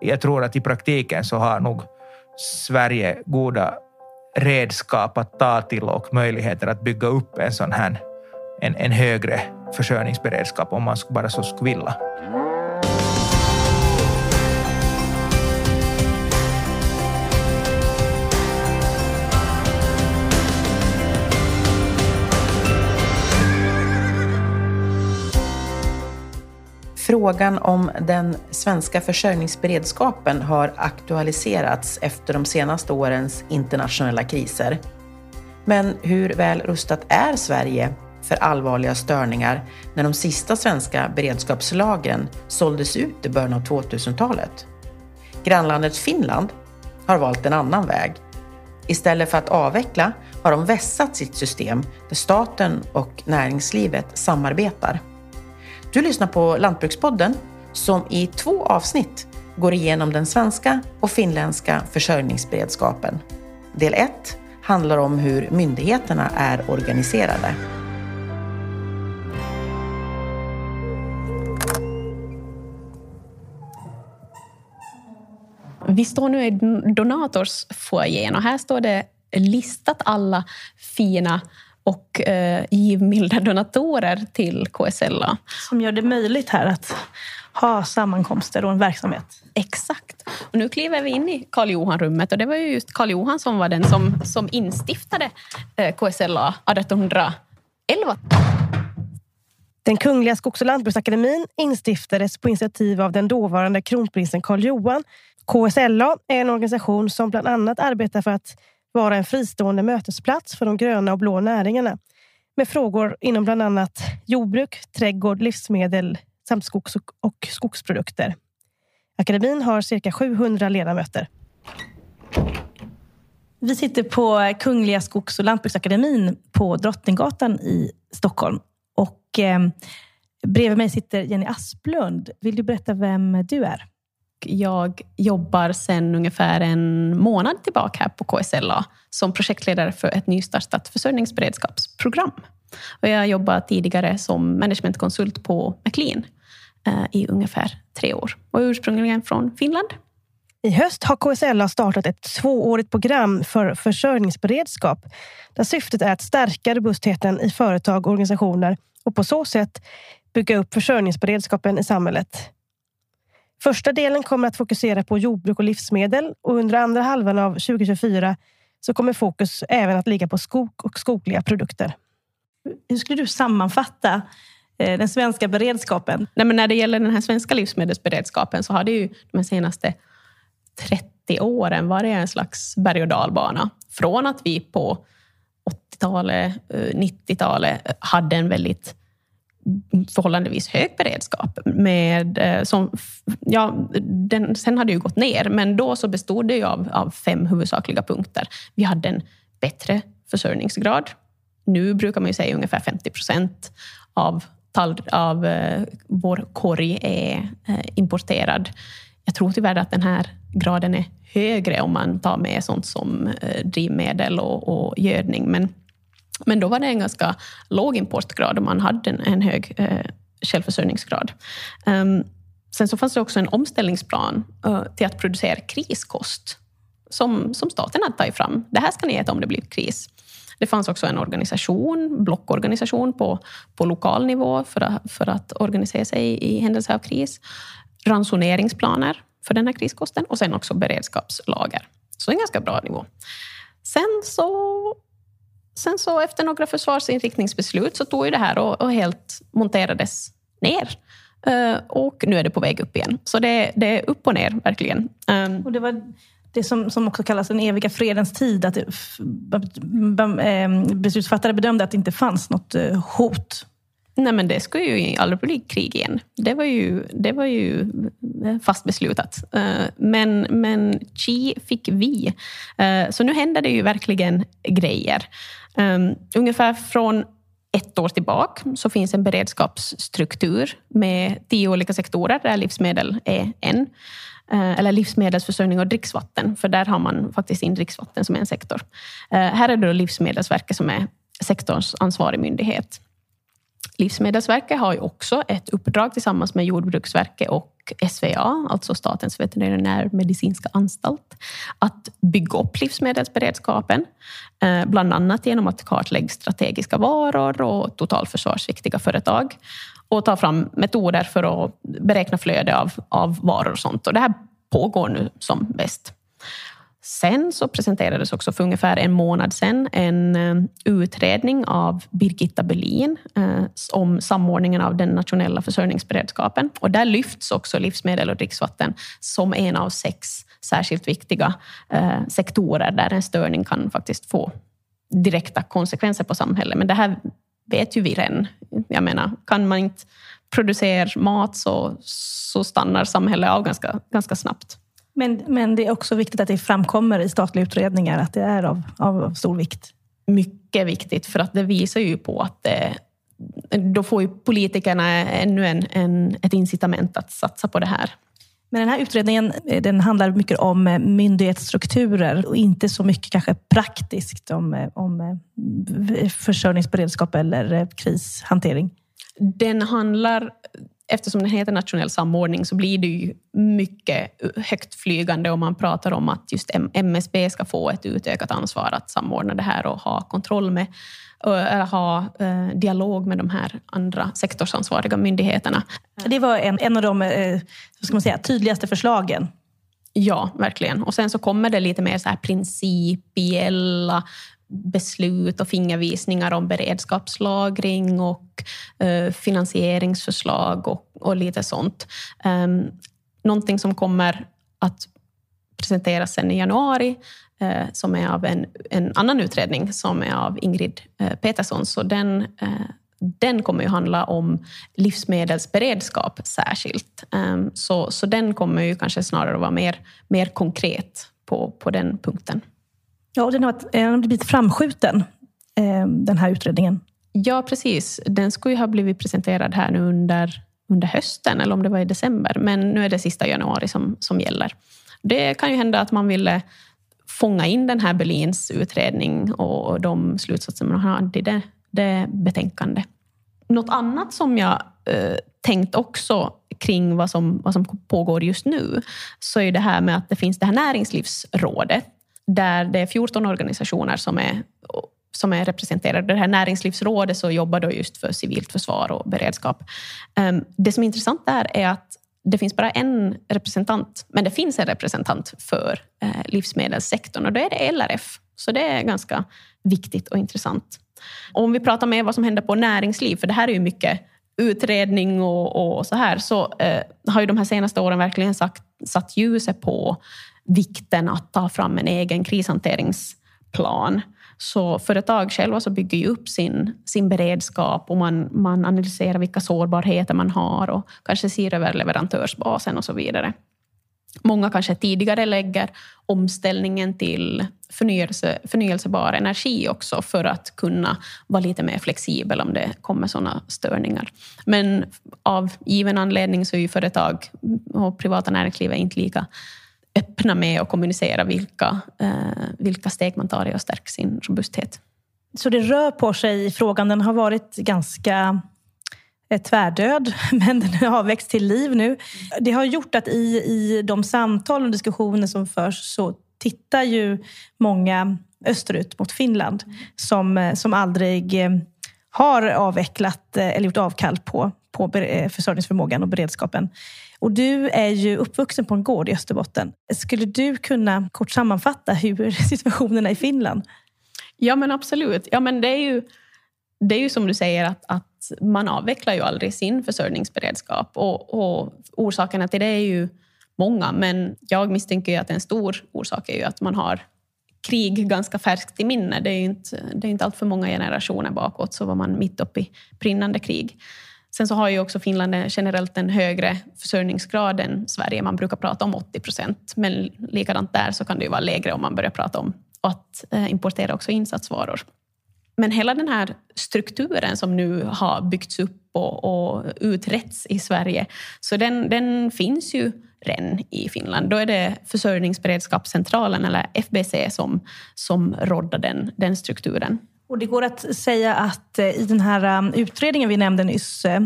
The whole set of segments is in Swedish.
jag tror att i praktiken så har nog Sverige goda redskap att ta till och möjligheter att bygga upp en sån här en, en högre försörjningsberedskap om man bara så skulle vilja. Frågan om den svenska försörjningsberedskapen har aktualiserats efter de senaste årens internationella kriser. Men hur väl rustat är Sverige för allvarliga störningar när de sista svenska beredskapslagren såldes ut i början av 2000-talet? Grannlandet Finland har valt en annan väg. Istället för att avveckla har de vässat sitt system där staten och näringslivet samarbetar. Du lyssnar på Lantbrukspodden som i två avsnitt går igenom den svenska och finländska försörjningsberedskapen. Del 1 handlar om hur myndigheterna är organiserade. Vi står nu i donatorsfoajén och här står det listat alla fina och eh, givmilda donatorer till KSLA. Som gör det möjligt här att ha sammankomster och en verksamhet. Exakt. Och nu kliver vi in i Karl Johan-rummet och det var ju just Karl Johan som var den som, som instiftade eh, KSLA 1811. Den Kungliga Skogs och lantbruksakademin instiftades på initiativ av den dåvarande kronprinsen Karl Johan. KSLA är en organisation som bland annat arbetar för att vara en fristående mötesplats för de gröna och blå näringarna med frågor inom bland annat jordbruk, trädgård, livsmedel samt skogs och skogsprodukter. Akademin har cirka 700 ledamöter. Vi sitter på Kungliga Skogs och lantbruksakademin på Drottninggatan i Stockholm. Och eh, bredvid mig sitter Jenny Asplund. Vill du berätta vem du är? Jag jobbar sedan ungefär en månad tillbaka här på KSLA som projektledare för ett nystartat försörjningsberedskapsprogram. Och jag jobbade tidigare som managementkonsult på McLean eh, i ungefär tre år och ursprungligen från Finland. I höst har KSLA startat ett tvåårigt program för försörjningsberedskap där syftet är att stärka robustheten i företag och organisationer och på så sätt bygga upp försörjningsberedskapen i samhället. Första delen kommer att fokusera på jordbruk och livsmedel och under andra halvan av 2024 så kommer fokus även att ligga på skog och skogliga produkter. Hur skulle du sammanfatta eh, den svenska beredskapen? Nej, men när det gäller den här svenska livsmedelsberedskapen så har det ju de senaste 30 åren varit en slags berg och dalbana. Från att vi på 80-talet, 90-talet eh, hade en väldigt förhållandevis hög beredskap. Med, eh, som, ja, den, sen har det ju gått ner, men då så bestod det av, av fem huvudsakliga punkter. Vi hade en bättre försörjningsgrad. Nu brukar man ju säga ungefär 50 procent av, av eh, vår korg är eh, importerad. Jag tror tyvärr att den här graden är högre om man tar med sånt som drivmedel och, och gödning. Men men då var det en ganska låg importgrad och man hade en, en hög eh, självförsörjningsgrad. Um, sen så fanns det också en omställningsplan uh, till att producera kriskost som, som staten hade tagit fram. Det här ska ni äta om det blir kris. Det fanns också en organisation, blockorganisation på, på lokal nivå för att, för att organisera sig i händelse av kris. Ransoneringsplaner för den här kriskosten och sen också beredskapslager. Så en ganska bra nivå. Sen så sen så efter några försvarsinriktningsbeslut så tog ju det här och, och helt monterades ner. Uh, och nu är det på väg upp igen. Så det, det är upp och ner, verkligen. Um, och det var det som, som också kallas den eviga fredens tid. Att eh, ehm, beslutsfattare bedömde att det inte fanns något eh, hot Nej, men det skulle ju aldrig bli krig igen. Det var ju, det var ju eh, fast beslutat. Eh, men, men chi fick vi. Eh, så nu händer det ju verkligen grejer. Ehm, ungefär från ett år tillbaka så finns en beredskapsstruktur med tio olika sektorer där livsmedel är en. Eller livsmedelsförsörjning och dricksvatten, för där har man faktiskt in dricksvatten som en sektor. Här är det då Livsmedelsverket som är sektorns ansvarig myndighet. Livsmedelsverket har ju också ett uppdrag tillsammans med Jordbruksverket och SVA, alltså Statens veterinärmedicinska anstalt, att bygga upp livsmedelsberedskapen, eh, bland annat genom att kartlägga strategiska varor och totalförsvarsviktiga företag och ta fram metoder för att beräkna flöde av, av varor och sånt. Och det här pågår nu som bäst. Sen så presenterades också för ungefär en månad sedan en eh, utredning av Birgitta Berlin eh, om samordningen av den nationella försörjningsberedskapen. Och där lyfts också livsmedel och dricksvatten som en av sex särskilt viktiga eh, sektorer där en störning kan faktiskt få direkta konsekvenser på samhället. Men det här vet ju vi redan. Jag menar, kan man inte producera mat så, så stannar samhället av ganska, ganska snabbt. Men, men det är också viktigt att det framkommer i statliga utredningar att det är av, av stor vikt. Mycket viktigt, för att det visar ju på att det, då får ju politikerna ännu en, en, ett incitament att satsa på det här. Men den här utredningen den handlar mycket om myndighetsstrukturer och inte så mycket kanske praktiskt om, om försörjningsberedskap eller krishantering. Den handlar eftersom den heter nationell samordning så blir det ju mycket högt flygande om man pratar om att just MSB ska få ett utökat ansvar att samordna det här och ha kontroll med eller ha eh, dialog med de här andra sektorsansvariga myndigheterna. Det var en, en av de eh, ska man säga, tydligaste förslagen Ja, verkligen. Och sen så kommer det lite mer så här principiella beslut och fingervisningar om beredskapslagring och eh, finansieringsförslag och, och lite sånt. Um, någonting som kommer att presenteras sen i januari eh, som är av en, en annan utredning som är av Ingrid eh, Petersson. Så den, eh, den kommer ju handla om livsmedelsberedskap särskilt. Um, så, så den kommer ju kanske snarare att vara mer, mer konkret på, på den punkten. Ja, den har, den har blivit framskjuten, eh, den här utredningen. Ja, precis. Den skulle ju ha blivit presenterad här nu under, under hösten, eller om det var i december. Men nu är det sista januari som, som gäller. Det kan ju hända att man ville fånga in den här Berlins utredning och de slutsatser man hade i det, det betänkandet. Något annat som jag eh, tänkt också kring vad som, vad som pågår just nu, så är det här med att det finns det här näringslivsrådet där det är 14 organisationer som är, som är representerade. Det här näringslivsrådet så jobbar då just för civilt försvar och beredskap. Ehm, det som är intressant där är att det finns bara en representant, men det finns en representant för eh, livsmedelssektorn och då är det LRF. Så det är ganska viktigt och intressant. om vi pratar med vad som händer på näringsliv, för det här är ju mycket utredning och, och så här, så eh, har ju de här senaste åren verkligen sagt, satt ljuset på vikten att ta fram en egen krishanteringsplan. Så företag själva så bygger ju upp sin, sin beredskap och man, man analyserar vilka sårbarheter man har och kanske ser över leverantörsbasen och så vidare. Många kanske tidigare lägger omställningen till förnyelse, förnyelsebar energi också för att kunna vara lite mer flexibel om det kommer sådana störningar. Men av given anledning så är ju företag och privata näringslivet inte lika öppna med och kommunicera vilka, eh, vilka steg man tar i att stärka sin robusthet. Så det rör på sig i frågan. Den har varit ganska eh, tvärdöd, men den har växt till liv nu. Det har gjort att i, i de samtal och diskussioner som förs så tittar ju många österut mot Finland som, eh, som aldrig eh, har avvecklat eller gjort avkall på, på försörjningsförmågan och beredskapen. Och du är ju uppvuxen på en gård i Österbotten. Skulle du kunna kort sammanfatta hur situationen är i Finland? Ja, men absolut. Ja, men det, är ju, det är ju som du säger att, att man avvecklar ju aldrig sin försörjningsberedskap. Och, och orsakerna till det är ju många, men jag misstänker att en stor orsak är ju att man har krig ganska färskt i minne. Det är ju inte, det är inte allt för många generationer bakåt så var man mitt uppe i brinnande krig. Sen så har ju också Finland generellt en högre försörjningsgrad än Sverige. Man brukar prata om 80 procent, men likadant där så kan det ju vara lägre om man börjar prata om att eh, importera också insatsvaror. Men hela den här strukturen som nu har byggts upp och, och utretts i Sverige, så den, den finns ju redan i Finland. Då är det Försörjningsberedskapscentralen, eller FBC, som, som råddar den, den strukturen. Och det går att säga att eh, i den här um, utredningen vi nämnde nyss, eh,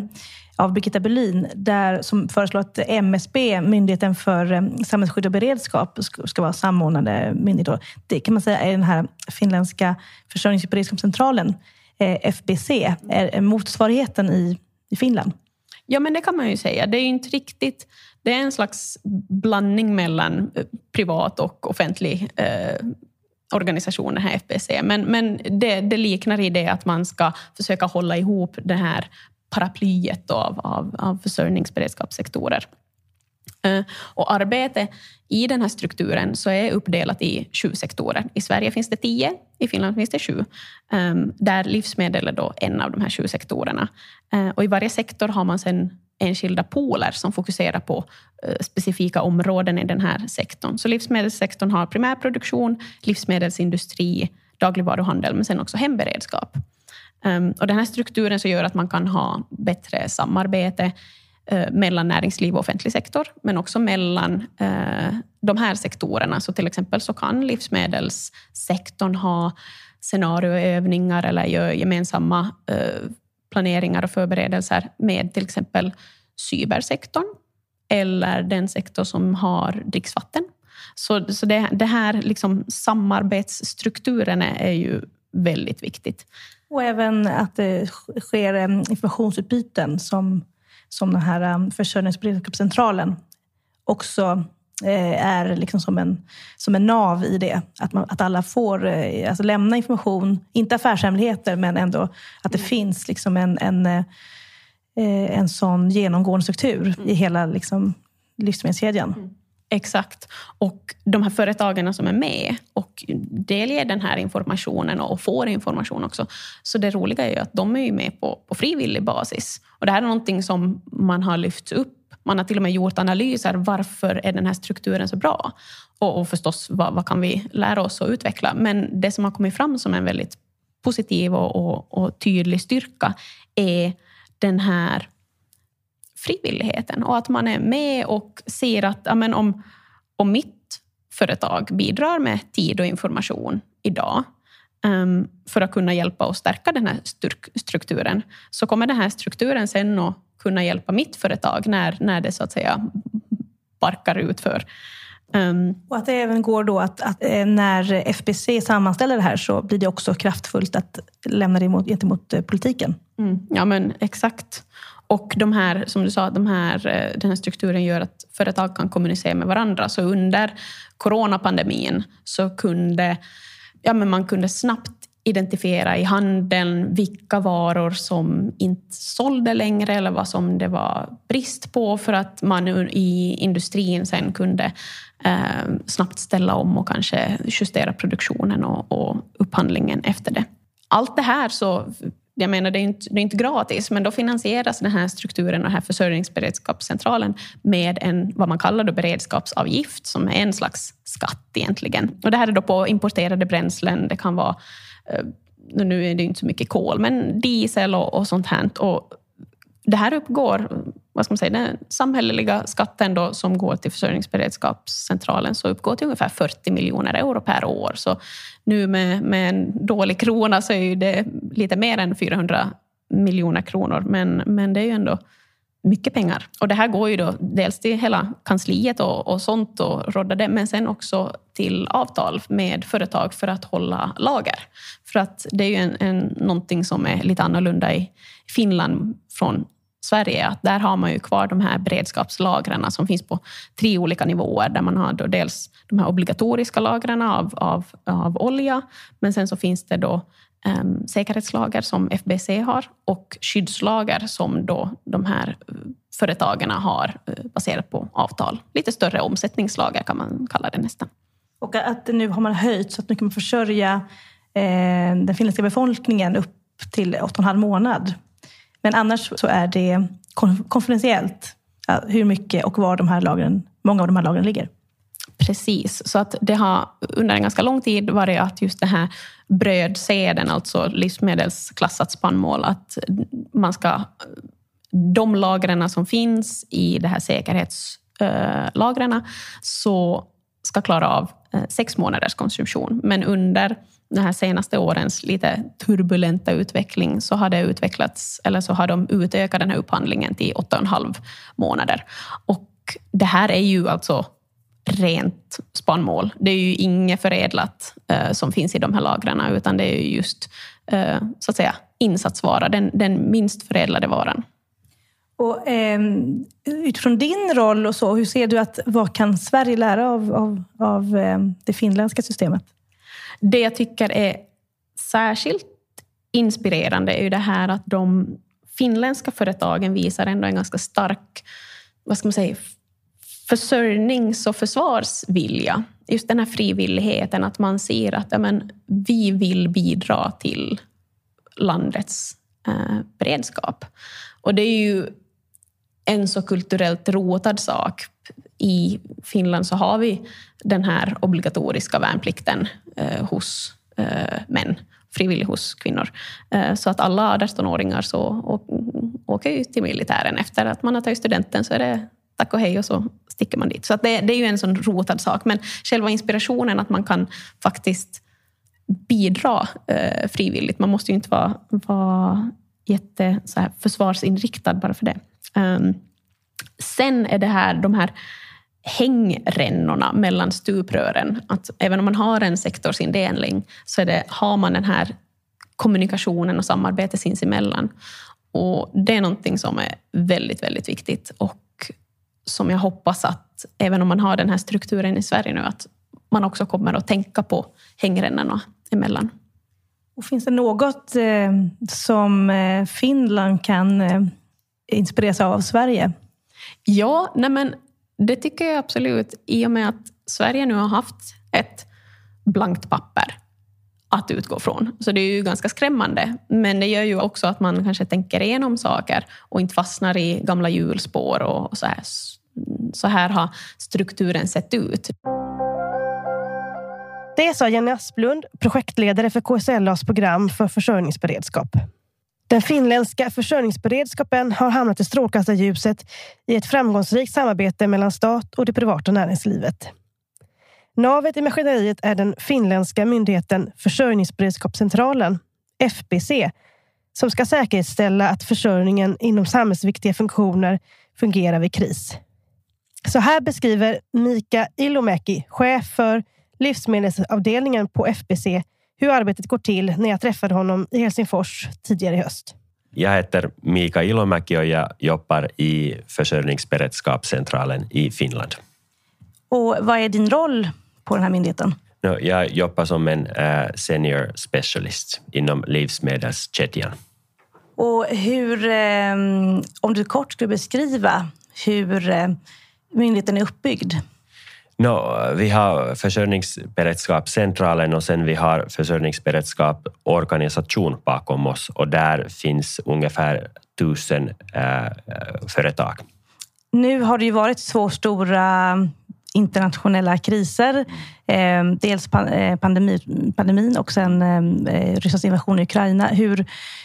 av Birgitta Berlin där, som föreslår att MSB, Myndigheten för eh, samhällsskydd och beredskap, ska vara samordnande myndighet. Det kan man säga är den här finländska försörjningsberedskapscentralen, beredskapscentralen FBC, är motsvarigheten i, i Finland. Ja, men det kan man ju säga. Det är inte riktigt... Det är en slags blandning mellan privat och offentlig eh, organisation, den här FBC. Men, men det, det, liknar i det att man ska försöka hålla ihop det här paraplyet av, av, av försörjningsberedskapssektorer. Eh, och arbete i den här strukturen så är uppdelat i sju sektorer. I Sverige finns det tio, i Finland finns det sju. Ehm, där livsmedel är då en av de här sju sektorerna. Eh, och I varje sektor har man sen enskilda pooler som fokuserar på eh, specifika områden i den här sektorn. Så livsmedelssektorn har primärproduktion, livsmedelsindustri, dagligvaruhandel men sen också hemberedskap. Ehm, och den här strukturen så gör att man kan ha bättre samarbete Eh, mellan näringsliv och offentlig sektor, men också mellan eh, de här sektorerna. Så till exempel så kan livsmedelssektorn ha scenarioövningar eller göra gemensamma eh, planeringar och förberedelser med till exempel cybersektorn eller den sektor som har dricksvatten. Så, så det, det här liksom samarbetsstrukturen är ju väldigt viktigt. Och även att det sker informationsutbyten som, som den här um, försörjningsberedskapscentralen också eh, är liksom som, en, som en nav i det. Att, man, att alla får eh, alltså lämna information, inte affärshemligheter, men ändå att det mm. finns liksom en, en, eh, en sån genomgående struktur mm. i hela liksom, livsmedelskedjan. Mm. Exakt. Och de här företagen som är med och delger den här informationen och får information också. Så det roliga är ju att de är med på, på frivillig basis. Och det här är någonting som man har lyft upp. Man har till och med gjort analyser. Varför är den här strukturen så bra? Och, och förstås, vad, vad, kan vi lära oss och utveckla? Men det som har kommit fram som en väldigt positiv och, och, och tydlig styrka är den här frivilligheten och att man är med och ser att ja, men om, om mitt företag bidrar med tid och information idag um, för att kunna hjälpa och stärka den här strukturen, så kommer den här strukturen sen att kunna hjälpa mitt företag när, när det så att säga barkar ut för. Um, och att det även går då att, att, eh, när FBC sammanställer det här så blir det också kraftfullt att lämna det mot, gentemot eh, politiken. Mm, ja men exakt. Och de här, som du sa, de här, eh, den här strukturen gör att företag kan kommunicera med varandra. Så under coronapandemin så kunde ja, men man kunde snabbt identifiera i handeln vilka varor som inte sålde längre eller vad som det var brist på för att man i industrin sen kunde eh, snabbt ställa om och kanske justera produktionen och, och upphandlingen efter det. Allt det här så jag menar, det är, inte, det är inte gratis, men då finansieras den här strukturen och den här försörjningsberedskapscentralen med en vad man kallar då beredskapsavgift, som är en slags skatt egentligen. Och det här är då på importerade bränslen. Det kan vara, eh, nu är det inte så mycket kol, men diesel och, och sånt här. Och det här uppgår, vad ska man säga, den samhälleliga skatten då, som går till försörjningsberedskapscentralen så uppgår till ungefär 40 miljoner euro per år. Så nu med, med en dålig krona så är det lite mer än 400 miljoner kronor. Men, men det är ju ändå mycket pengar. Och det här går ju då dels till hela kansliet och, och sånt och rådda det, men sen också till avtal med företag för att hålla lager. För att det är ju en, en, någonting som är lite annorlunda i Finland från Sverige, att där har man ju kvar de här beredskapslagren som finns på tre olika nivåer, där man har då dels de här obligatoriska lagren av, av, av olja, men sen så finns det då um, säkerhetslager som FBC har och skyddslager som då de här eh, företagen har eh, baserat på avtal. Lite större omsättningslager kan man kalla det nästan. Och att nu har man höjt så att nu kan man försörja eh, den finländska befolkningen upp till 8,5 månad. Men annars så är det konfidentiellt hur mycket och var de här lagren, många av de här lagren ligger. Precis, så att det har under en ganska lång tid varit att just det här brödseden, alltså livsmedelsklassat spannmål, att man ska, de lagren som finns i de här säkerhetslagren eh, så ska klara av eh, sex månaders konsumtion. Men under de här senaste årens lite turbulenta utveckling så har det utvecklats, eller så har de utökat den här upphandlingen till åtta och en halv månader. Och det här är ju alltså rent spannmål. Det är ju inget förädlat eh, som finns i de här lagren, utan det är just eh, så att säga, insatsvara, den, den minst förädlade varan. Och, eh, utifrån din roll, och så, hur ser du att vad kan Sverige lära av, av, av ehm, det finländska systemet? Det jag tycker är särskilt inspirerande är ju det här att de finländska företagen visar ändå en ganska stark vad ska man säga, försörjnings och försvarsvilja. Just den här frivilligheten, att man ser att ja, men, vi vill bidra till landets eh, beredskap. Och det är ju en så kulturellt rotad sak. I Finland så har vi den här obligatoriska värnplikten eh, hos eh, män, frivillig hos kvinnor. Eh, så att alla 18-åringar så åker ju till militären. Efter att man har tagit studenten så är det tack och hej och så sticker man dit. Så att det, det är ju en sån rotad sak. Men själva inspirationen att man kan faktiskt bidra eh, frivilligt. Man måste ju inte vara, vara jätte så här, försvarsinriktad bara för det. Um, sen är det här, de här hängrännorna mellan stuprören. Att även om man har en sektorsindelning så det, har man den här kommunikationen och samarbetet sinsemellan. Och det är någonting som är väldigt, väldigt viktigt och som jag hoppas att, även om man har den här strukturen i Sverige nu, att man också kommer att tänka på hängrännorna emellan. Och finns det något eh, som eh, Finland kan eh, inspireras av, av Sverige? Ja, nej men det tycker jag absolut. I och med att Sverige nu har haft ett blankt papper att utgå från. Så det är ju ganska skrämmande. Men det gör ju också att man kanske tänker igenom saker och inte fastnar i gamla hjulspår och så här. Så här har strukturen sett ut. Det sa Jenny Asplund, projektledare för KSLAs program för försörjningsberedskap. Den finländska försörjningsberedskapen har hamnat i strålkastarljuset i ett framgångsrikt samarbete mellan stat och det privata näringslivet. Navet i maskineriet är den finländska myndigheten Försörjningsberedskapscentralen, FBC, som ska säkerställa att försörjningen inom samhällsviktiga funktioner fungerar vid kris. Så här beskriver Mika Ilomäki, chef för livsmedelsavdelningen på FBC, hur arbetet går till när jag träffade honom i Helsingfors tidigare i höst. Jag heter Mika Ilomäki och jag jobbar i försörjningsberedskapscentralen i Finland. Och vad är din roll på den här myndigheten? Jag jobbar som en uh, senior specialist inom livsmedelskedjan. Och hur, eh, om du kort skulle beskriva hur eh, myndigheten är uppbyggd? No, vi har försörjningsberedskapscentralen och sen vi har försörjningsberedskapsorganisation bakom oss och där finns ungefär tusen eh, eh företag. Nu har det ju varit två stora internationella kriser. Eh, dels eh, pandemi, pandemin och sen ehm, eh, Rysslands invasion i Ukraina. Hur,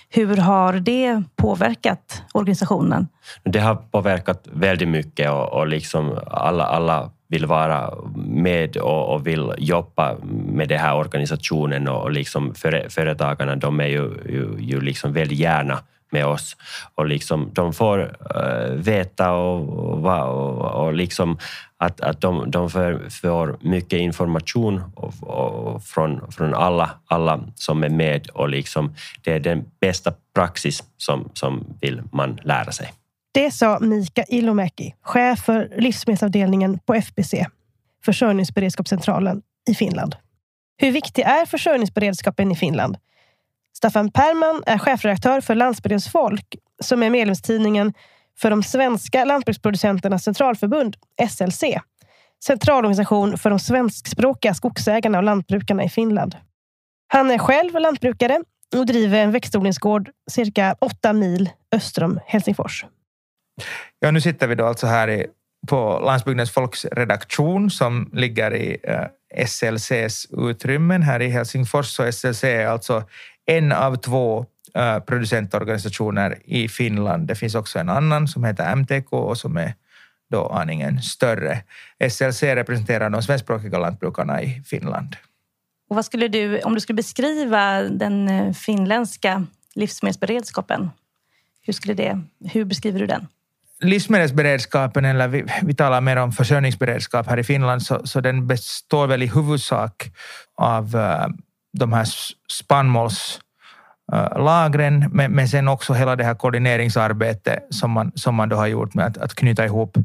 hur har det påverkat organisationen? Det har påverkat väldigt mycket och, och liksom alla, alla vill vara med och, och, vill jobba med den här organisationen och, och liksom före, företagarna de är ju, ju, ju liksom väldigt gärna med oss. Och liksom, de får uh, veta och, och, och, liksom att, att de, de får, får mycket information och, och från, från alla, alla som är med och liksom, det är den bästa praxis som, som vill man lära sig. Det sa Mika Ilomäki, chef för livsmedelsavdelningen på FBC, Försörjningsberedskapscentralen i Finland. Hur viktig är försörjningsberedskapen i Finland? Staffan Perman är chefredaktör för Landsbygdens folk som är medlemstidningen för de svenska lantbruksproducenternas centralförbund, SLC. Centralorganisation för de svenskspråkiga skogsägarna och lantbrukarna i Finland. Han är själv lantbrukare och driver en växtodlingsgård cirka åtta mil öster om Helsingfors. Ja, nu sitter vi då alltså här i, på Landsbygdens folks redaktion som ligger i eh, SLCs utrymmen här i Helsingfors. Så SLC är alltså en av två producentorganisationer i Finland. Det finns också en annan som heter MTK och som är då aningen större. SLC representerar de svenskspråkiga lantbrukarna i Finland. Och vad skulle du, om du skulle beskriva den eh, finländska livsmedelsberedskapen, hur, skulle det, hur beskriver du den? livsmedelsberedskapen, eller vi, vi talar mer om försörjningsberedskap här i Finland, så, så den består väl i huvudsak av uh, de här spannmålslagren, Äh, lagren, men, men sen också hela det här koordineringsarbetet som man, som man då har gjort med att, att knyta ihop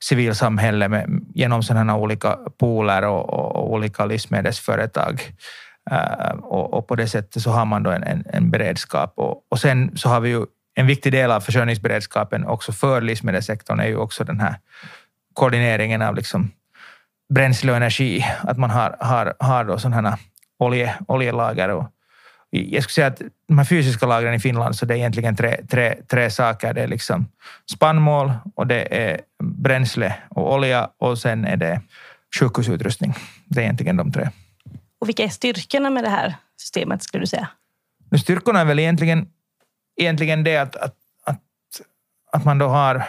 civilsamhället med, genom sådana olika pooler och, och, och olika livsmedelsföretag. Uh, och, och, på det sättet så har man då en, en, en beredskap. Och, och sen så har vi ju en viktig del av försörjningsberedskapen också för livsmedelssektorn är ju också den här koordineringen av liksom bränsle och energi. Att man har, har, har då sådana olje, oljelager. Och jag skulle säga att de här fysiska lagren i Finland så det är egentligen tre, tre, tre saker. Det är liksom spannmål och det är bränsle och olja och sen är det sjukhusutrustning. Det är egentligen de tre. Och vilka är styrkorna med det här systemet skulle du säga? Styrkorna är väl egentligen egentligen det att, att, att, att man då har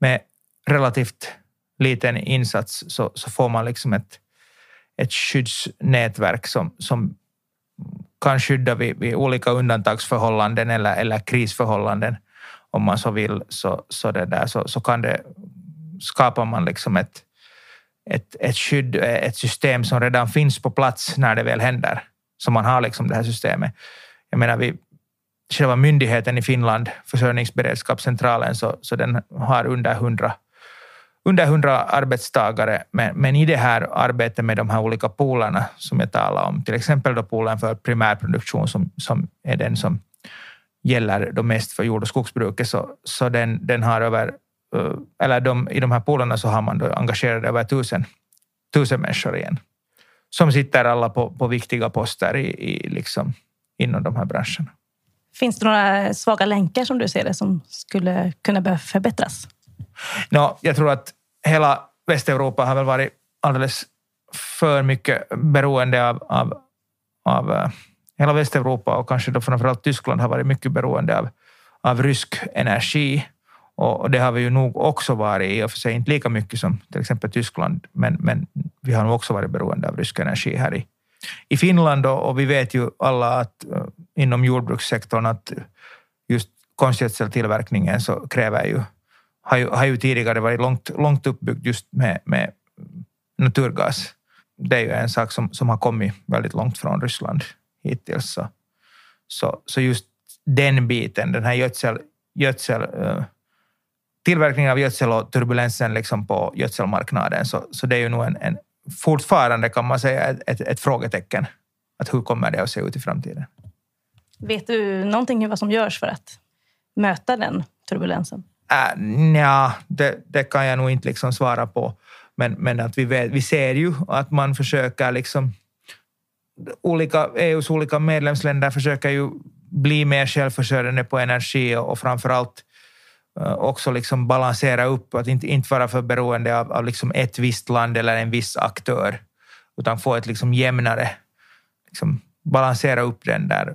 med relativt liten insats så, så får man liksom ett, ett skyddsnätverk som, som kan skydda vid, vid olika undantagsförhållanden eller, eller krisförhållanden om man så vill, så, så, det där, så, så kan det, skapar man liksom ett, ett, ett skydd, ett system som redan finns på plats när det väl händer. Så man har liksom det här systemet. Jag menar, vi, själva myndigheten i Finland, försörjningsberedskapscentralen, så, så den har under 100 under 100 arbetstagare, men, men i det här arbetet med de här olika poolerna som jag talade om, till exempel då poolen för primärproduktion som, som är den som gäller då mest för jord och skogsbruket, så, så den, den har över, eh, eller de, i de här poolerna så har man då engagerat över tusen, tusen människor igen, som sitter alla på, på viktiga poster i, i liksom, inom de här branscherna. Finns det några svaga länkar som du ser det som skulle kunna behöva förbättras? No, jag tror att hela Västeuropa har väl varit alldeles för mycket beroende av, av, av eh, hela Västeuropa och kanske då framförallt Tyskland har varit mycket beroende av, av rysk energi. Och det har vi ju nog också varit, i och för sig inte lika mycket som till exempel Tyskland, men, men vi har nog också varit beroende av rysk energi här i, i Finland och, och vi vet ju alla att eh, inom jordbrukssektorn att just konstgödseltillverkningen så kräver ju, har ju, har ju tidigare varit långt, långt uppbyggd just med, med naturgas. Det är ju en sak som, som har kommit väldigt långt från Ryssland hittills. Så, så, så just den biten, den här gödsel, gödsel eh, tillverkningen av gödsel och turbulensen liksom på gödselmarknaden, så, så det är ju nog en, en fortfarande kan man säga ett, ett, ett frågetecken. Att hur kommer det att se ut i framtiden? Vet du någonting vad som görs för att möta den turbulensen? Äh, ja, det, det, kan jag nog inte liksom svara på. Men, men att vi, vet, vi ser ju att man försöker liksom... Olika, EUs olika medlemsländer försöker ju bli mer självförsörjande på energi och, och framför allt äh, också liksom balansera upp, att inte, inte vara för beroende av, av liksom ett visst land eller en viss aktör, utan få ett liksom jämnare liksom balansera upp den där,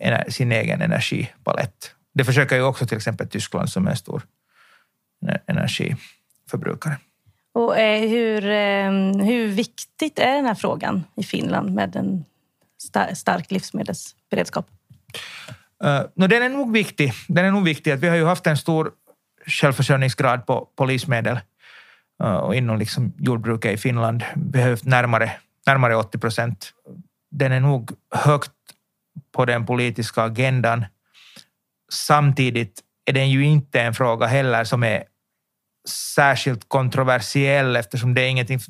äh, sin egen energipalett. Det försöker ju också till exempel Tyskland som är en stor energiförbrukare. Och eh, hur, eh, hur viktigt är den här frågan i Finland med en stark livsmedelsberedskap? Uh, no, den är nog viktig. Den är nog viktig. Att vi har ju haft en stor självförsörjningsgrad på, på livsmedel uh, och inom liksom jordbruket i Finland behövt närmare, närmare 80 procent den är nog högt på den politiska agendan. Samtidigt är den ju inte en fråga heller som är särskilt kontroversiell eftersom det är ingenting...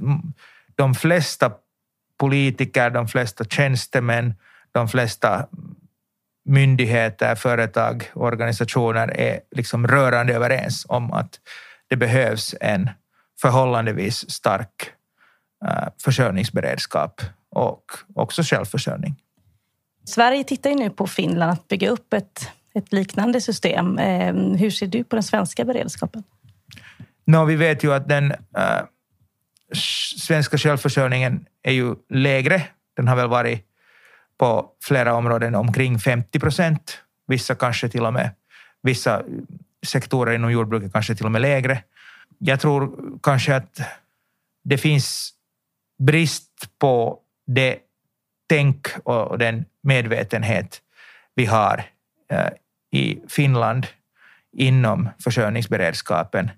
De flesta politiker, de flesta tjänstemän, de flesta myndigheter, företag, organisationer är liksom rörande överens om att det behövs en förhållandevis stark eh, försörjningsberedskap och också självförsörjning. Sverige tittar ju nu på Finland att bygga upp ett, ett liknande system. Eh, hur ser du på den svenska beredskapen? No, vi vet ju att den äh, svenska självförsörjningen är ju lägre. Den har väl varit på flera områden omkring 50 procent. Vissa kanske till och med, vissa sektorer inom jordbruket kanske till och med lägre. Jag tror kanske att det finns brist på det tänk och den medvetenhet vi har äh, i Finland inom försörjningsberedskapen,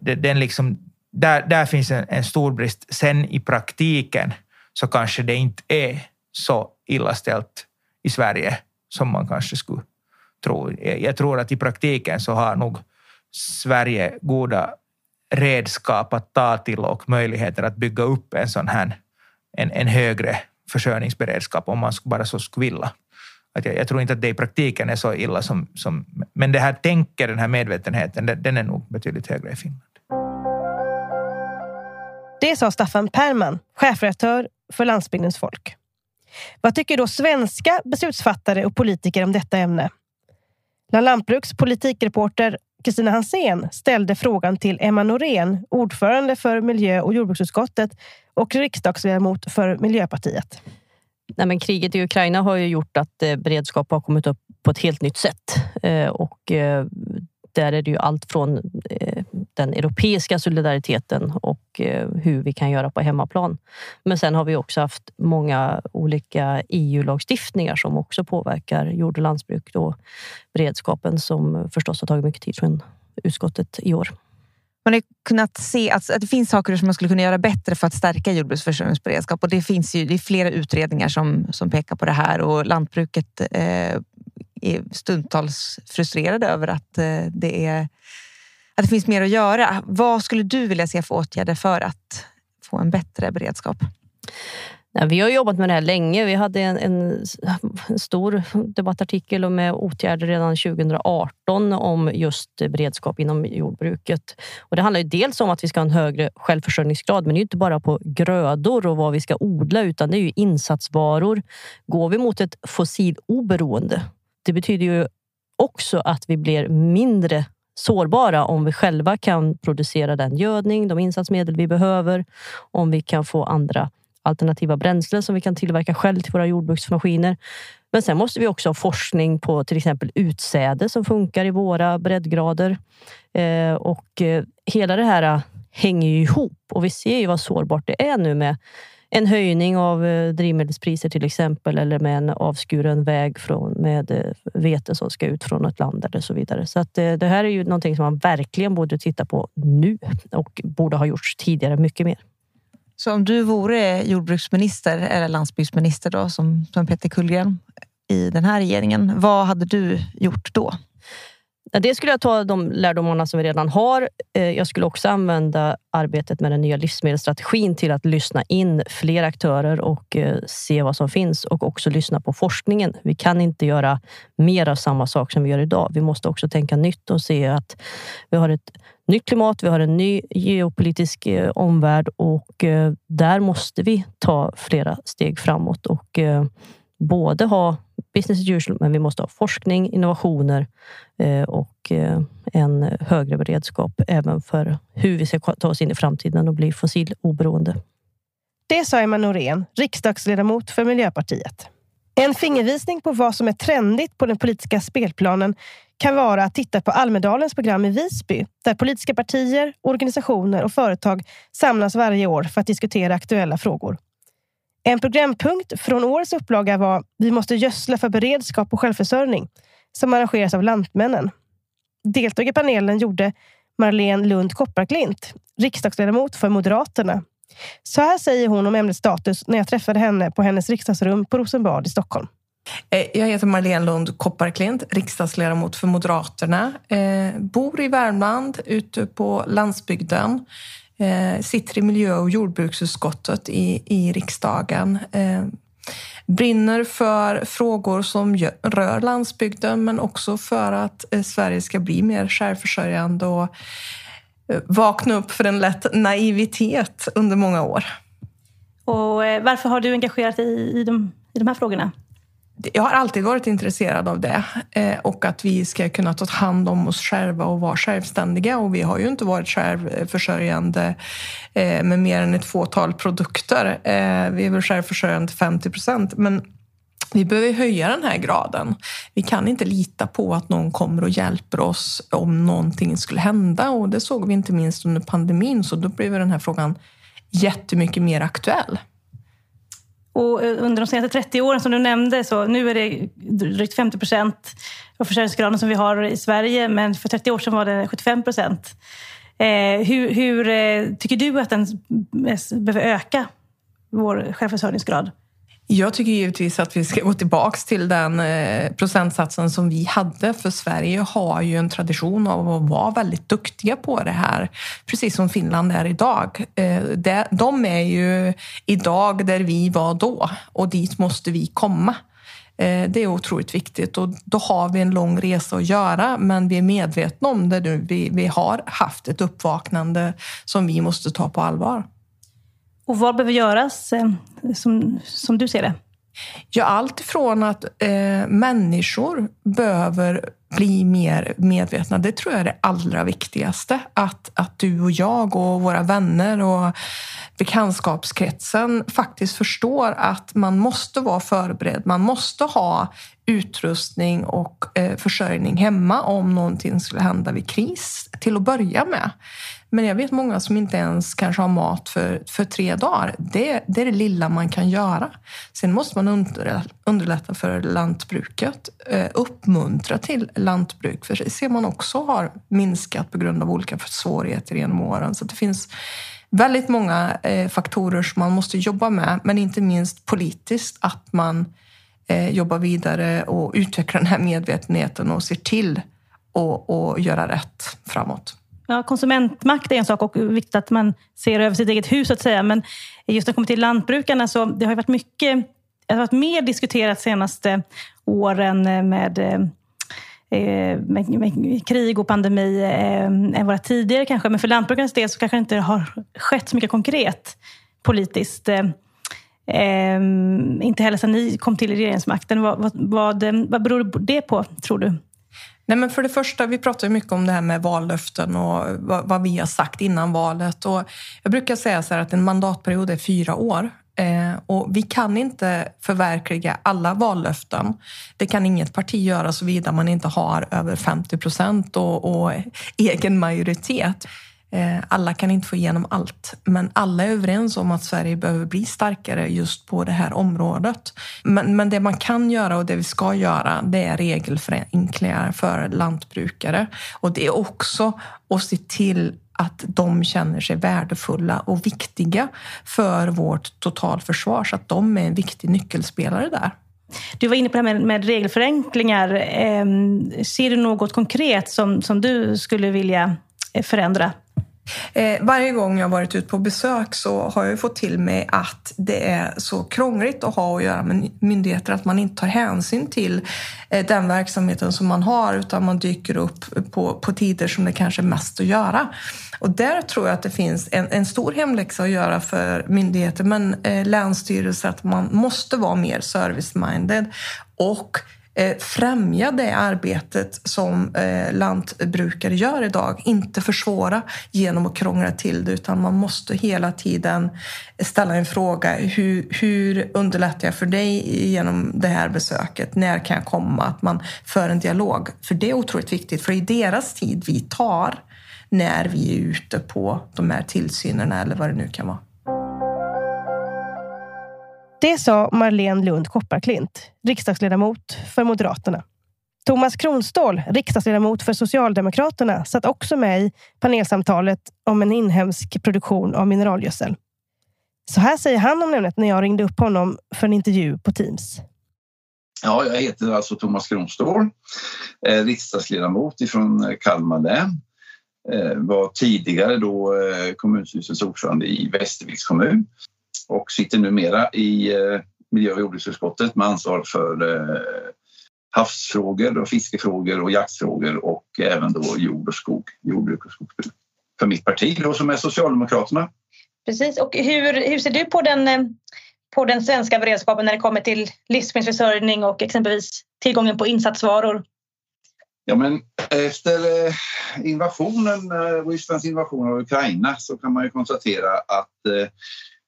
den liksom, där, där finns en, en stor brist. Sen i praktiken så kanske det inte är så illa ställt i Sverige som man kanske skulle tro. Jag tror att i praktiken så har nog Sverige goda redskap att ta till och möjligheter att bygga upp en sån här en, en högre försörjningsberedskap om man bara så skulle vilja. Att jag, jag, tror inte att det i praktiken är så illa som... som men det här tänket, den här medvetenheten, den, den är nog betydligt högre i Finland. Det sa Staffan Perman, chefredaktör för Landsbygdens folk. Vad tycker då svenska beslutsfattare och politiker om detta ämne? Lantbruks politikreporter Kristina Hansén ställde frågan till Emma Norén, ordförande för miljö och jordbruksutskottet och riksdagsledamot för Miljöpartiet. Nej, men kriget i Ukraina har ju gjort att eh, beredskap har kommit upp på ett helt nytt sätt. Eh, och eh, där är det ju allt från eh, den europeiska solidariteten och eh, hur vi kan göra på hemmaplan. Men sen har vi också haft många olika EU-lagstiftningar som också påverkar jord och lantbruk och beredskapen som förstås har tagit mycket tid från utskottet i år man har kunnat se att, att det finns saker som man skulle kunna göra bättre för att stärka jordbruksförsörjningsberedskap. Och det finns ju det är flera utredningar som, som pekar på det här och lantbruket eh, är stundtals frustrerade över att, eh, det är, att det finns mer att göra. Vad skulle du vilja se för åtgärder för att få en bättre beredskap? Vi har jobbat med det här länge. Vi hade en, en, en stor debattartikel och eh, med åtgärder redan 2018 om just beredskap inom jordbruket. Och det handlar ju dels om att vi ska ha en högre självförsörjningsgrad, men det är inte bara på grödor och vad vi ska odla, utan det är ju insatsvaror. Går vi mot ett fossiloberoende, det betyder ju också att vi blir mindre sårbara om vi själva kan producera den gödning, de insatsmedel vi behöver, om vi kan få andra alternativa bränslen som vi kan tillverka själv till våra jordbruksmaskiner. Men sen måste vi också ha forskning på till exempel utsäde som funkar i våra breddgrader. Eh, och eh, hela det här eh, hänger ju ihop och vi ser ju vad sårbart det är nu med en höjning av eh, drivmedelspriser till exempel eller med en avskuren väg från, med eh, vete som ska ut från ett land eller så vidare. Så att det här är ju någonting som man verkligen borde titta på nu och borde ha gjorts tidigare mycket mer. Så om du vore jordbruksminister eller landsbygdsminister då, som, som Peter Kullgren i den här regeringen, vad hade du gjort då? Det skulle jag ta de lärdomarna som vi redan har. Eh, jag skulle också använda arbetet med den nya livsmedelsstrategin till att lyssna in fler aktörer och eh, se vad som finns och också lyssna på forskningen. Vi kan inte göra mer av samma sak som vi gör idag. Vi måste också tänka nytt och se att vi har ett nytt klimat, vi har en ny geopolitisk eh, omvärld och där måste vi ta flera steg framåt och både ha business as usual, men vi måste ha forskning, innovationer eh, och eh, en högre beredskap även för hur vi ska ta oss in i framtiden och bli fossiloberoende. Det sa Emma Norén, riksdagsledamot för Miljöpartiet. En fingervisning på vad som är trendigt på den politiska spelplanen kan vara att titta på Almedalens program i Visby, där politiska partier, organisationer och företag samlas varje år för att diskutera aktuella frågor. En programpunkt från årets upplaga var Vi måste gödsla för beredskap och självförsörjning som arrangeras av Lantmännen. Deltog i panelen gjorde Marlene Lund Kopparklint, riksdagsledamot för Moderaterna. Så här säger hon om ämnets status när jag träffade henne på hennes riksdagsrum på Rosenbad i Stockholm. Eh, jag heter Marlene Lund Kopparklint, riksdagsledamot för Moderaterna. Eh, bor i Värmland, ute på landsbygden eh, sitter i miljö och jordbruksutskottet i, i riksdagen. Eh, brinner för frågor som rör landsbygden men också för att eh, Sverige ska bli mer självförsörjande och eh, vakna upp för en lätt naivitet under många år. Och eh, varför har du engagerat dig i de, i de här frågorna? Jag har alltid varit intresserad av det eh, och att vi ska kunna ta hand om oss själva och vara självständiga. Och vi har ju inte varit självförsörjande eh, med mer än ett fåtal produkter. Eh, vi är väl självförsörjande till 50 procent. Men vi behöver höja den här graden. Vi kan inte lita på att någon kommer och hjälper oss om någonting skulle hända. Och det såg vi inte minst under pandemin, så då blev den här frågan jättemycket mer aktuell. Och eh, under de senaste 30 åren som du nämnde, så nu är det drygt 50 procent av försörjningsgraden som vi har i Sverige, men för 30 år sedan var det 75 procent. Eh, hur, hur eh, tycker du att den behöver öka, vår självförsörjningsgrad? Jag tycker givetvis att vi ska gå tillbaka till den eh, procentsatsen som vi hade. För Sverige har ju en tradition av att vara väldigt duktiga på det här. Precis som Finland är idag. Eh, de är ju idag där vi var då och dit måste vi komma. Eh, det är otroligt viktigt och då har vi en lång resa att göra men vi är medvetna om det nu. Vi, vi har haft ett uppvaknande som vi måste ta på allvar. Och vad behöver göras eh, som, som du ser det? Ja, allt ifrån att eh, människor behöver bli mer medvetna. Det tror jag är det allra viktigaste. Att, att du och jag och våra vänner och bekantskapskretsen faktiskt förstår att man måste vara förberedd. Man måste ha utrustning och eh, försörjning hemma om någonting skulle hända vid kris till att börja med. Men jag vet många som inte ens kanske har mat för, för tre dagar. Det, det är det lilla man kan göra. Sen måste man underlätta för lantbruket, eh, uppmuntra till lantbruk. För det ser man också har minskat på grund av olika svårigheter genom åren. Så det finns väldigt många eh, faktorer som man måste jobba med, men inte minst politiskt. Att man eh, jobbar vidare och utvecklar den här medvetenheten och ser till att göra rätt framåt. Ja, konsumentmakt är en sak och viktigt att man ser över sitt eget hus, så att säga. Men just när det kommer till lantbrukarna så det har varit mycket det har varit mer diskuterat de senaste åren eh, med, eh, Eh, med, med krig och pandemi eh, än våra tidigare kanske. Men för lantbrukarnas del så kanske det inte har skett så mycket konkret politiskt. Eh, eh inte heller sedan ni kom till regeringsmakten. Vad, vad, vad, vad beror det på, tror du? Nej, men för det första, vi pratar ju mycket om det här med vallöften och vad, vad vi har sagt innan valet. Och jag brukar säga så att en mandatperiod är fyra år. Eh, och vi kan inte förverkliga alla vallöften. Det kan inget parti göra såvida man inte har över 50 procent och, och egen majoritet. Eh, alla kan inte få igenom allt, men alla är överens om att Sverige behöver bli starkare just på det här området. Men, men det man kan göra och det vi ska göra, det är regelförenklingar för lantbrukare. Och det är också att se till att de känner sig värdefulla och viktiga för vårt totalförsvar, så att de är en viktig nyckelspelare där. Du var inne på det här med, med regelförenklingar. Eh, ser du något konkret som, som du skulle vilja förändra? Eh, varje gång jag varit ute på besök så har jag fått till mig att det är så krångligt att ha att göra med myndigheter att man inte tar hänsyn till eh, den verksamheten som man har utan man dyker upp på, på tider som det kanske är mest att göra. Och där tror jag att det finns en, en stor hemläxa att göra för myndigheter men eh, länsstyrelser att man måste vara mer service-minded och Eh, främja det arbetet som eh, lantbrukare gör idag. Inte försvåra genom att krångla till det utan man måste hela tiden ställa en fråga. Hur, hur underlättar jag för dig genom det här besöket? När kan jag komma? Att man för en dialog. För det är otroligt viktigt för i deras tid vi tar när vi är ute på de här tillsynerna eller vad det nu kan vara. Det sa Marlene Lund Kopparklint, riksdagsledamot för Moderaterna. Thomas Kronståhl, riksdagsledamot för Socialdemokraterna, satt också med i panelsamtalet om en inhemsk produktion av mineralgödsel. Så här säger han om ämnet när jag ringde upp honom för en intervju på Teams. Ja, jag heter alltså Thomas Kronståhl, eh, riksdagsledamot från eh, Kalmar län. Eh, var tidigare då kommunstyrelsens ordförande i Västerviks kommun och sitter numera i eh, miljö och jordbruksutskottet med ansvar för eh, havsfrågor och fiskefrågor och jaktfrågor och även då jord och skog, jordbruk och skogsbruk. För mitt parti då som är Socialdemokraterna. Precis, och hur, hur ser du på den, eh, på den svenska beredskapen när det kommer till livsmedelsförsörjning och exempelvis tillgången på insatsvaror? Ja, men efter invasionen, Rysslands invasion av Ukraina så kan man ju konstatera att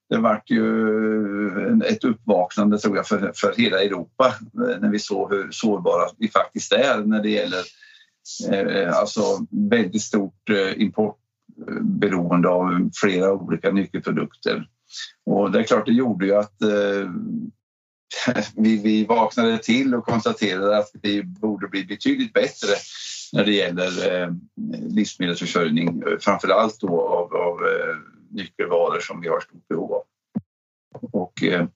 det vart ju ett uppvaknande tror jag för, för hela Europa eh, när vi såg hur sårbara vi faktiskt är när det gäller eh, alltså väldigt stort eh, importberoende av flera olika nyckelprodukter. Och det är klart, det gjorde ju att eh, vi, vi vaknade till och konstaterade att vi borde bli betydligt bättre när det gäller eh, livsmedelsförsörjning, framför allt då av, av eh, nyckelvaror som vi har stort behov av. Och, eh,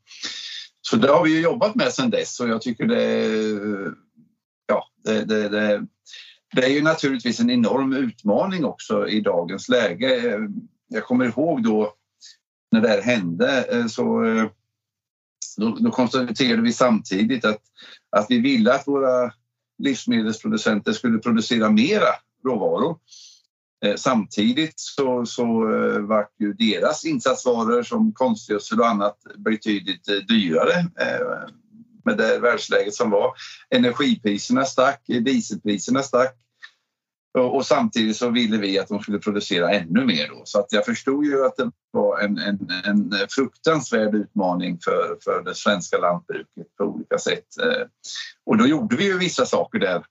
så det har vi jobbat med sedan dess och jag tycker det, ja, det, det, det, det är ju naturligtvis en enorm utmaning också i dagens läge. Jag kommer ihåg då när det här hände eh, så eh, då, då konstaterade vi samtidigt att, att vi ville att våra livsmedelsproducenter skulle producera mera råvaror. Eh, samtidigt så, så eh, var ju deras insatsvaror som konstgödsel och annat betydligt eh, dyrare med det världsläget som var. Energipriserna stack, dieselpriserna stack och, samtidigt så ville vi att de skulle producera ännu mer. Då. Så att jag förstod ju att det var en, en, en fruktansvärd utmaning för, för det svenska lantbruket på olika sätt. Och då gjorde vi ju vissa saker där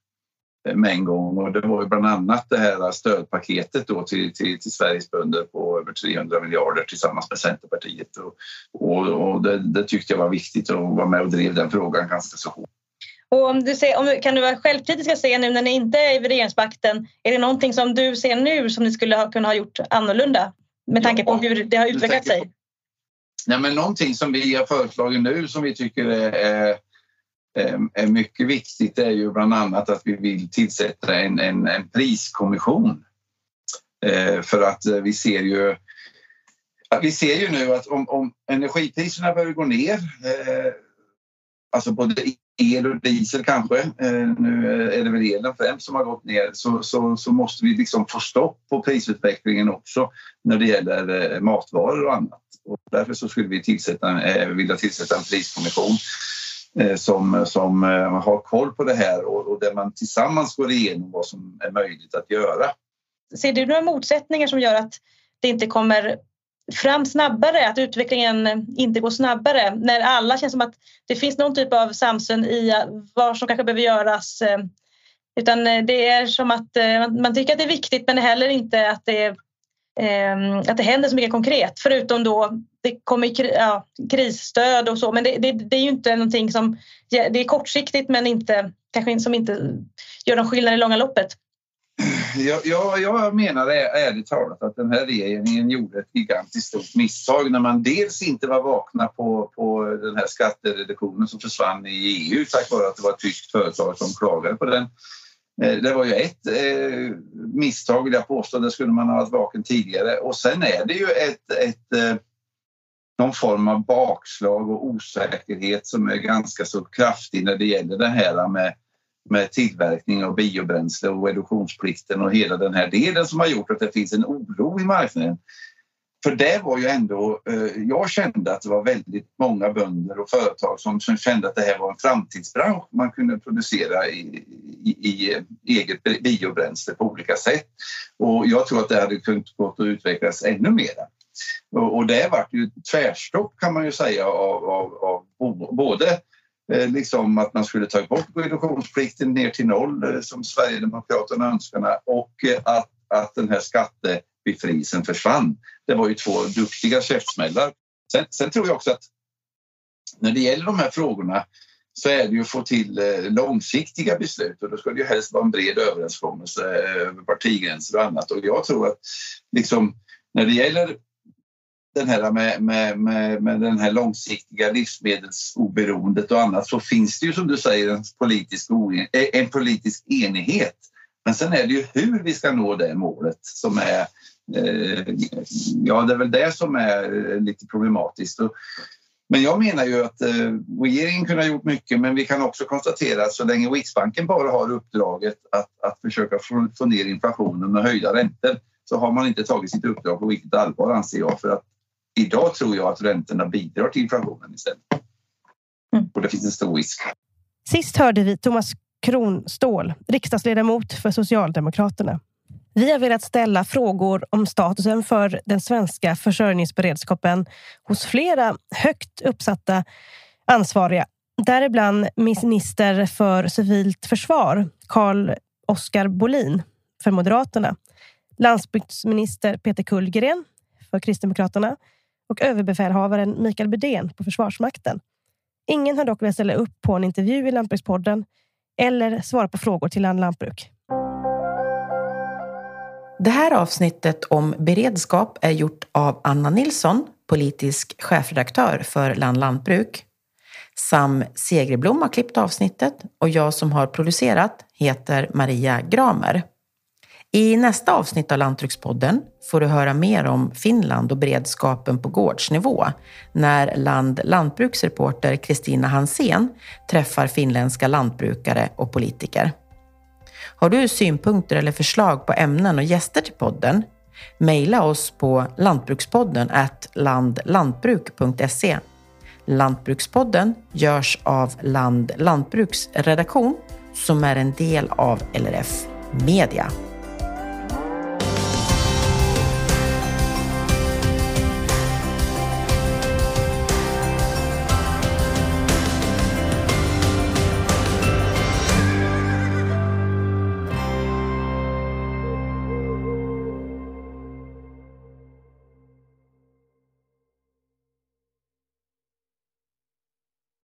med en gång och det var ju bland annat det här stödpaketet då till, till, till Sveriges bönder på över 300 miljarder tillsammans med Centerpartiet. Och, och, och det, det, tyckte jag var viktigt att vara med och drev den frågan ganska så hårt. Och om du ser, om, kan du vara självkritisk och se nu när ni inte är i regeringsmakten, är det någonting som du ser nu som ni skulle ha, kunna ha gjort annorlunda med tanke på hur det har utvecklat sig? Nej, men någonting som vi har föreslagit nu som vi tycker är, Eh, är, mycket viktigt är ju bland annat att vi vill tillsätta en, en, en priskommission. Eh, för att eh, vi ser ju vi ser ju nu att om, om energipriserna börjar gå ner eh, alltså både el och diesel kanske, eh, nu är det väl elen främst som har gått ner, så, så, så måste vi liksom få stopp på prisutvecklingen också när det gäller eh, matvaror och annat. Och därför så skulle vi tillsätta, eh, vilja tillsätta en priskommission Eh, som, som eh, har koll på det här och, och där man tillsammans går igenom vad som är möjligt att göra. Ser du några motsättningar som gör att det inte kommer fram snabbare, att utvecklingen inte går snabbare när alla känns som att det finns någon typ av samsyn i vad som kanske behöver göras. Eh, utan det är som att man tycker att det är viktigt men heller inte att det, att det händer så mycket konkret förutom då det kommer ja, krisstöd och så men det, det, det, är ju inte någonting som det är kortsiktigt men inte, kanske som inte gör någon skillnad i långa loppet jag, jag, jag menar ärligt talat att den här regeringen gjorde ett gigantiskt stort misstag när man dels inte var vakna på, på den här skattereduktionen som försvann i EU tack vare att det var ett tyskt företag som klagade på den. Eh, det var ju ett eh, misstag vill jag påstå, det skulle man ha varit vaken tidigare. Och sen är det ju ett, ett eh, någon form av bakslag och osäkerhet som är ganska så kraftig när det gäller det här med med tillverkning av biobränsle och reduktionsplikten och hela den här delen som har gjort att det finns en oro i marknaden. För det var ju ändå, eh, jag kände att det var väldigt många bönder och företag som, som kände att det här var en framtidsbransch. Man kunde producera i, i, i eh, eget biobränsle på olika sätt. Och jag tror att det hade kunnat gått att utvecklas ännu mer. Och, och det vart ju tvärstopp kan man ju säga av, av, av både Eh, liksom att man skulle ta bort reduktionsplikten ner till noll eh, som Sverigedemokraterna önskade och eh, att, att den här skattebefrielsen försvann. Det var ju två duktiga käftsmällar. Sen, sen tror jag också att när det gäller de här frågorna så är det ju att få till eh, långsiktiga beslut och då ska det ju helst vara en bred överenskommelse eh, över partigränser och annat. Och jag tror att liksom, när det gäller den här med, med, med, med den här långsiktiga livsmedelsoberoendet och annat så finns det ju som du säger en politisk, eh, en politisk enighet. Men sen är det ju hur vi ska nå det målet som är eh, Ja, det är väl det som är eh, lite problematiskt. Men jag menar ju att eh, regeringen kunde ha gjort mycket men vi kan också konstatera att så länge Riksbanken bara har uppdraget att, att försöka få, få ner inflationen med höjda räntor så har man inte tagit sitt uppdrag på riktigt allvar anser jag. För att Idag tror jag att räntorna bidrar till inflationen istället. Mm. Och det finns en stor risk. Sist hörde vi Thomas Kronståhl, riksdagsledamot för Socialdemokraterna. Vi har velat ställa frågor om statusen för den svenska försörjningsberedskapen hos flera högt uppsatta ansvariga. Däribland minister för civilt försvar, Carl Oskar Bolin för Moderaterna, landsbygdsminister Peter Kullgren för Kristdemokraterna och överbefälhavaren Mikael Bydén på Försvarsmakten. Ingen har dock velat ställa upp på en intervju i Lantbrukspodden eller svara på frågor till Land Lantbruk. Det här avsnittet om beredskap är gjort av Anna Nilsson, politisk chefredaktör för Land Lantbruk. Sam Segerblom har klippt avsnittet och jag som har producerat heter Maria Gramer. I nästa avsnitt av Lantbrukspodden får du höra mer om Finland och beredskapen på gårdsnivå när Land Lantbruksreporter Kristina Hansén träffar finländska lantbrukare och politiker. Har du synpunkter eller förslag på ämnen och gäster till podden? Mejla oss på lantbrukspodden landlantbruk.se. Lantbrukspodden görs av Land Lantbruks redaktion som är en del av LRF Media.